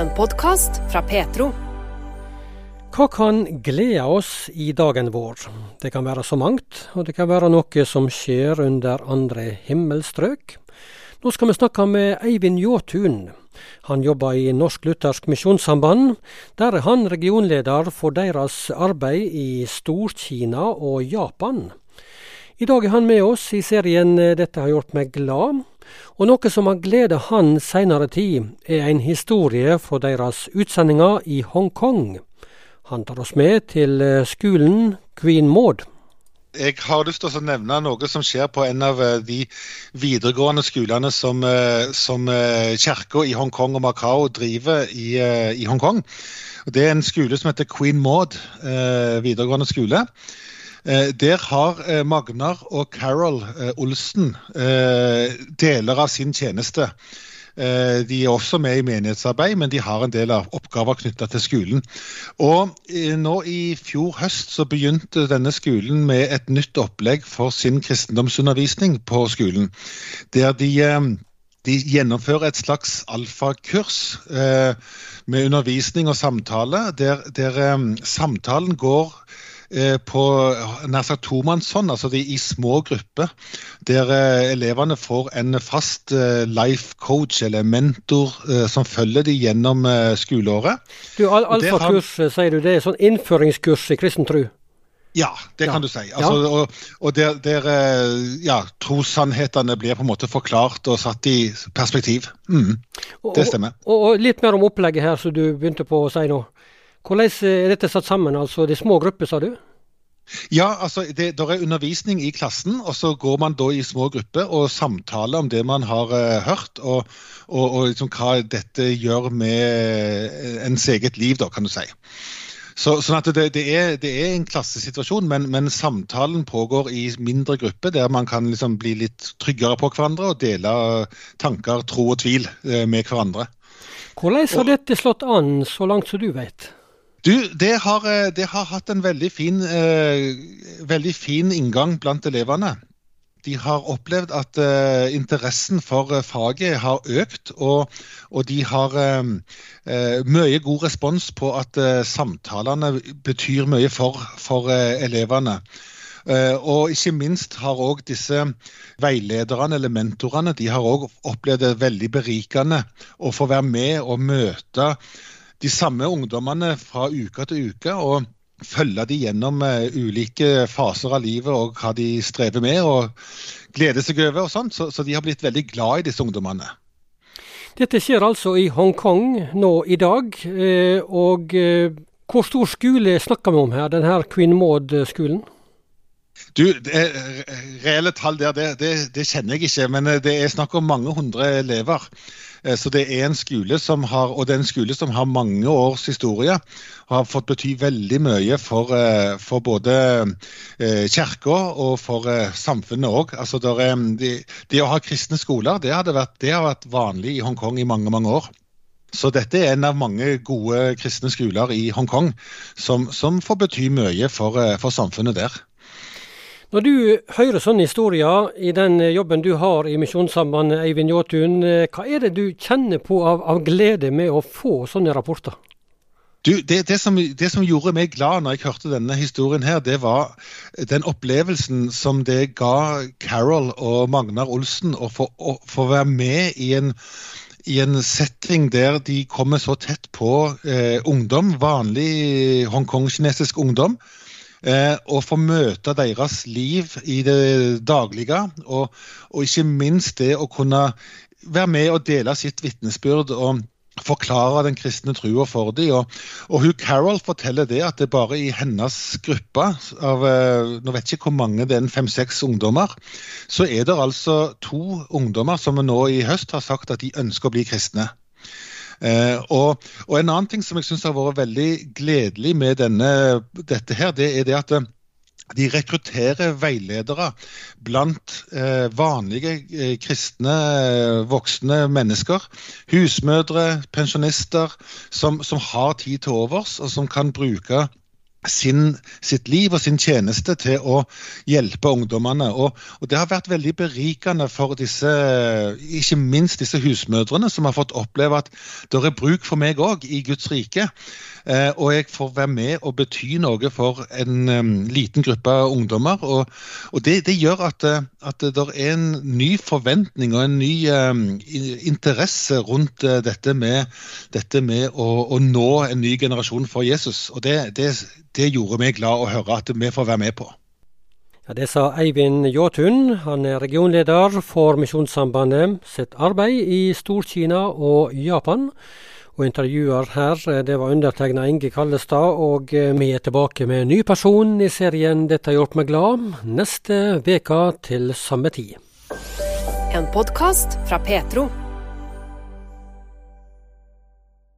En podkast fra Petro. Hva kan glede oss i dagen vår? Det kan være så mangt, og det kan være noe som skjer under andre himmelstrøk. Nå skal vi snakke med Eivind Jåtun. Han jobber i Norsk Luthersk Misjonssamband. Der er han regionleder for deres arbeid i Stor-Kina og Japan. I dag er han med oss i serien 'Dette har gjort meg glad'. Og noe som har gledet han seinere tid, er en historie fra deres utsendinger i Hongkong. Han tar oss med til skolen Queen Maud. Jeg har lyst til å nevne noe som skjer på en av de videregående skolene som, som kirka i Hongkong og Macau driver i, i Hongkong. Det er en skole som heter Queen Maud videregående skole. Der har Magnar og Carol Olsen deler av sin tjeneste. De er også med i menighetsarbeid, men de har en del av oppgaver knytta til skolen. Og nå i fjor høst så begynte denne skolen med et nytt opplegg for sin kristendomsundervisning på skolen. Der de, de gjennomfører et slags alfakurs med undervisning og samtale, der, der samtalen går på nær sagt tomannshånd, altså i små grupper. Der elevene får en fast life coach eller mentor som følger de gjennom skoleåret. Du, al Alfakurs, har... sier du, det er sånn innføringskurs i kristen tro? Ja, det kan ja. du si. Altså. Og, og, der, der ja, trossannhetene blir på en måte forklart og satt i perspektiv. Mm. Det stemmer. Og, og, litt mer om opplegget her som du begynte på å si nå. Hvordan er dette satt sammen? altså De små grupper, sa du? Ja, altså det der er undervisning i klassen, og så går man da i små grupper og samtaler om det man har uh, hørt, og, og, og liksom hva dette gjør med ens eget liv, da, kan du si. Så, sånn at det, det, er, det, er, en klassesituasjon, men, men, samtalen pågår i mindre grupper, der man kan liksom bli litt tryggere på hverandre og dele tanker, tro og tvil uh, med hverandre. Hvordan har dette slått an, så langt som du vet? Du, det har, det har, hatt en veldig fin, eh, veldig fin, inngang blant elevene. De har opplevd at eh, interessen for faget har økt, og, og de har eh, mye god respons på at samtalene betyr mye for, for elevene. Og ikke minst har òg disse veilederne eller mentorene de har også opplevd det veldig berikende å få være med og møte de samme ungdommene fra uke til uke. og følge de gjennom uh, ulike faser av livet og hva de strever med og gleder seg over. og sånt, så, så, de har blitt veldig glad i disse ungdommene. Dette skjer altså i Hongkong nå i dag. Uh, og uh, hvor stor skole snakker vi om her, denne Queen Maud-skolen? Du, det, Reelle tall der, det, det, det, kjenner jeg ikke, men det er snakk om mange hundre elever. Eh, så det er en skole som har, og det er en skole som har mange års historie. Og har fått bety veldig mye for, eh, for både eh, kirka og for samfunnet òg. Altså, det, de, å ha kristne skoler det, vært, det har vært vanlig i Hongkong i mange, mange år. Så dette er en av mange gode kristne skoler i Hongkong som, som får bety mye for, for samfunnet der. Når du hører sånne historier i den jobben du har i Misjonssambandet, Eivind Jåtun, eh, hva er det du kjenner på av, av glede med å få sånne rapporter? Du, det, det, som, det, som, gjorde meg glad når jeg hørte denne historien, her, det var den opplevelsen som det ga Carol og Magnar Olsen å få, å få være med i en, i en, setting der de kommer så tett på eh, ungdom, vanlig hongkong-kinesisk ungdom eh, og få møte deres liv i det daglige. Og, og, ikke minst det å kunne være med og dele sitt vitnesbyrd. og forklare den kristne trua for dem. Og, og, hun Carol forteller det at det bare i hennes gruppe av eh, nå vet jeg ikke hvor mange det er, fem-seks ungdommer, så er det altså to ungdommer som nå i høst har sagt at de ønsker å bli kristne. Eh, og, og, En annen ting som jeg syns har vært veldig gledelig med denne, dette, her, det er det at eh, de rekrutterer veiledere blant eh, vanlige eh, kristne eh, voksne mennesker. Husmødre, pensjonister, som, som, har tid til overs, og som kan bruke sin, sitt liv og sin tjeneste til å hjelpe ungdommene. Og, og, Det har vært veldig berikende for disse, ikke minst disse husmødrene, som har fått oppleve at det er bruk for meg òg i Guds rike. Eh, og jeg får være med og bety noe for en um, liten gruppe ungdommer. Og, og det, det, gjør at, eh, at, det er en ny forventning og en ny um, interesse rundt uh, dette med, dette med å, å, nå en ny generasjon for Jesus. Og det, det, det gjorde meg glad å høre at vi får være med på. Ja, det sa Eivind Jåtun. Han er regionleder for Misjonssambandet sitt arbeid i Stor-Kina og Japan. Og intervjuer her, det var undertegna Inge Kallestad, og vi er tilbake med en ny person i serien Dette har gjort meg glad, neste veka til samme tid. En podkast fra Petro.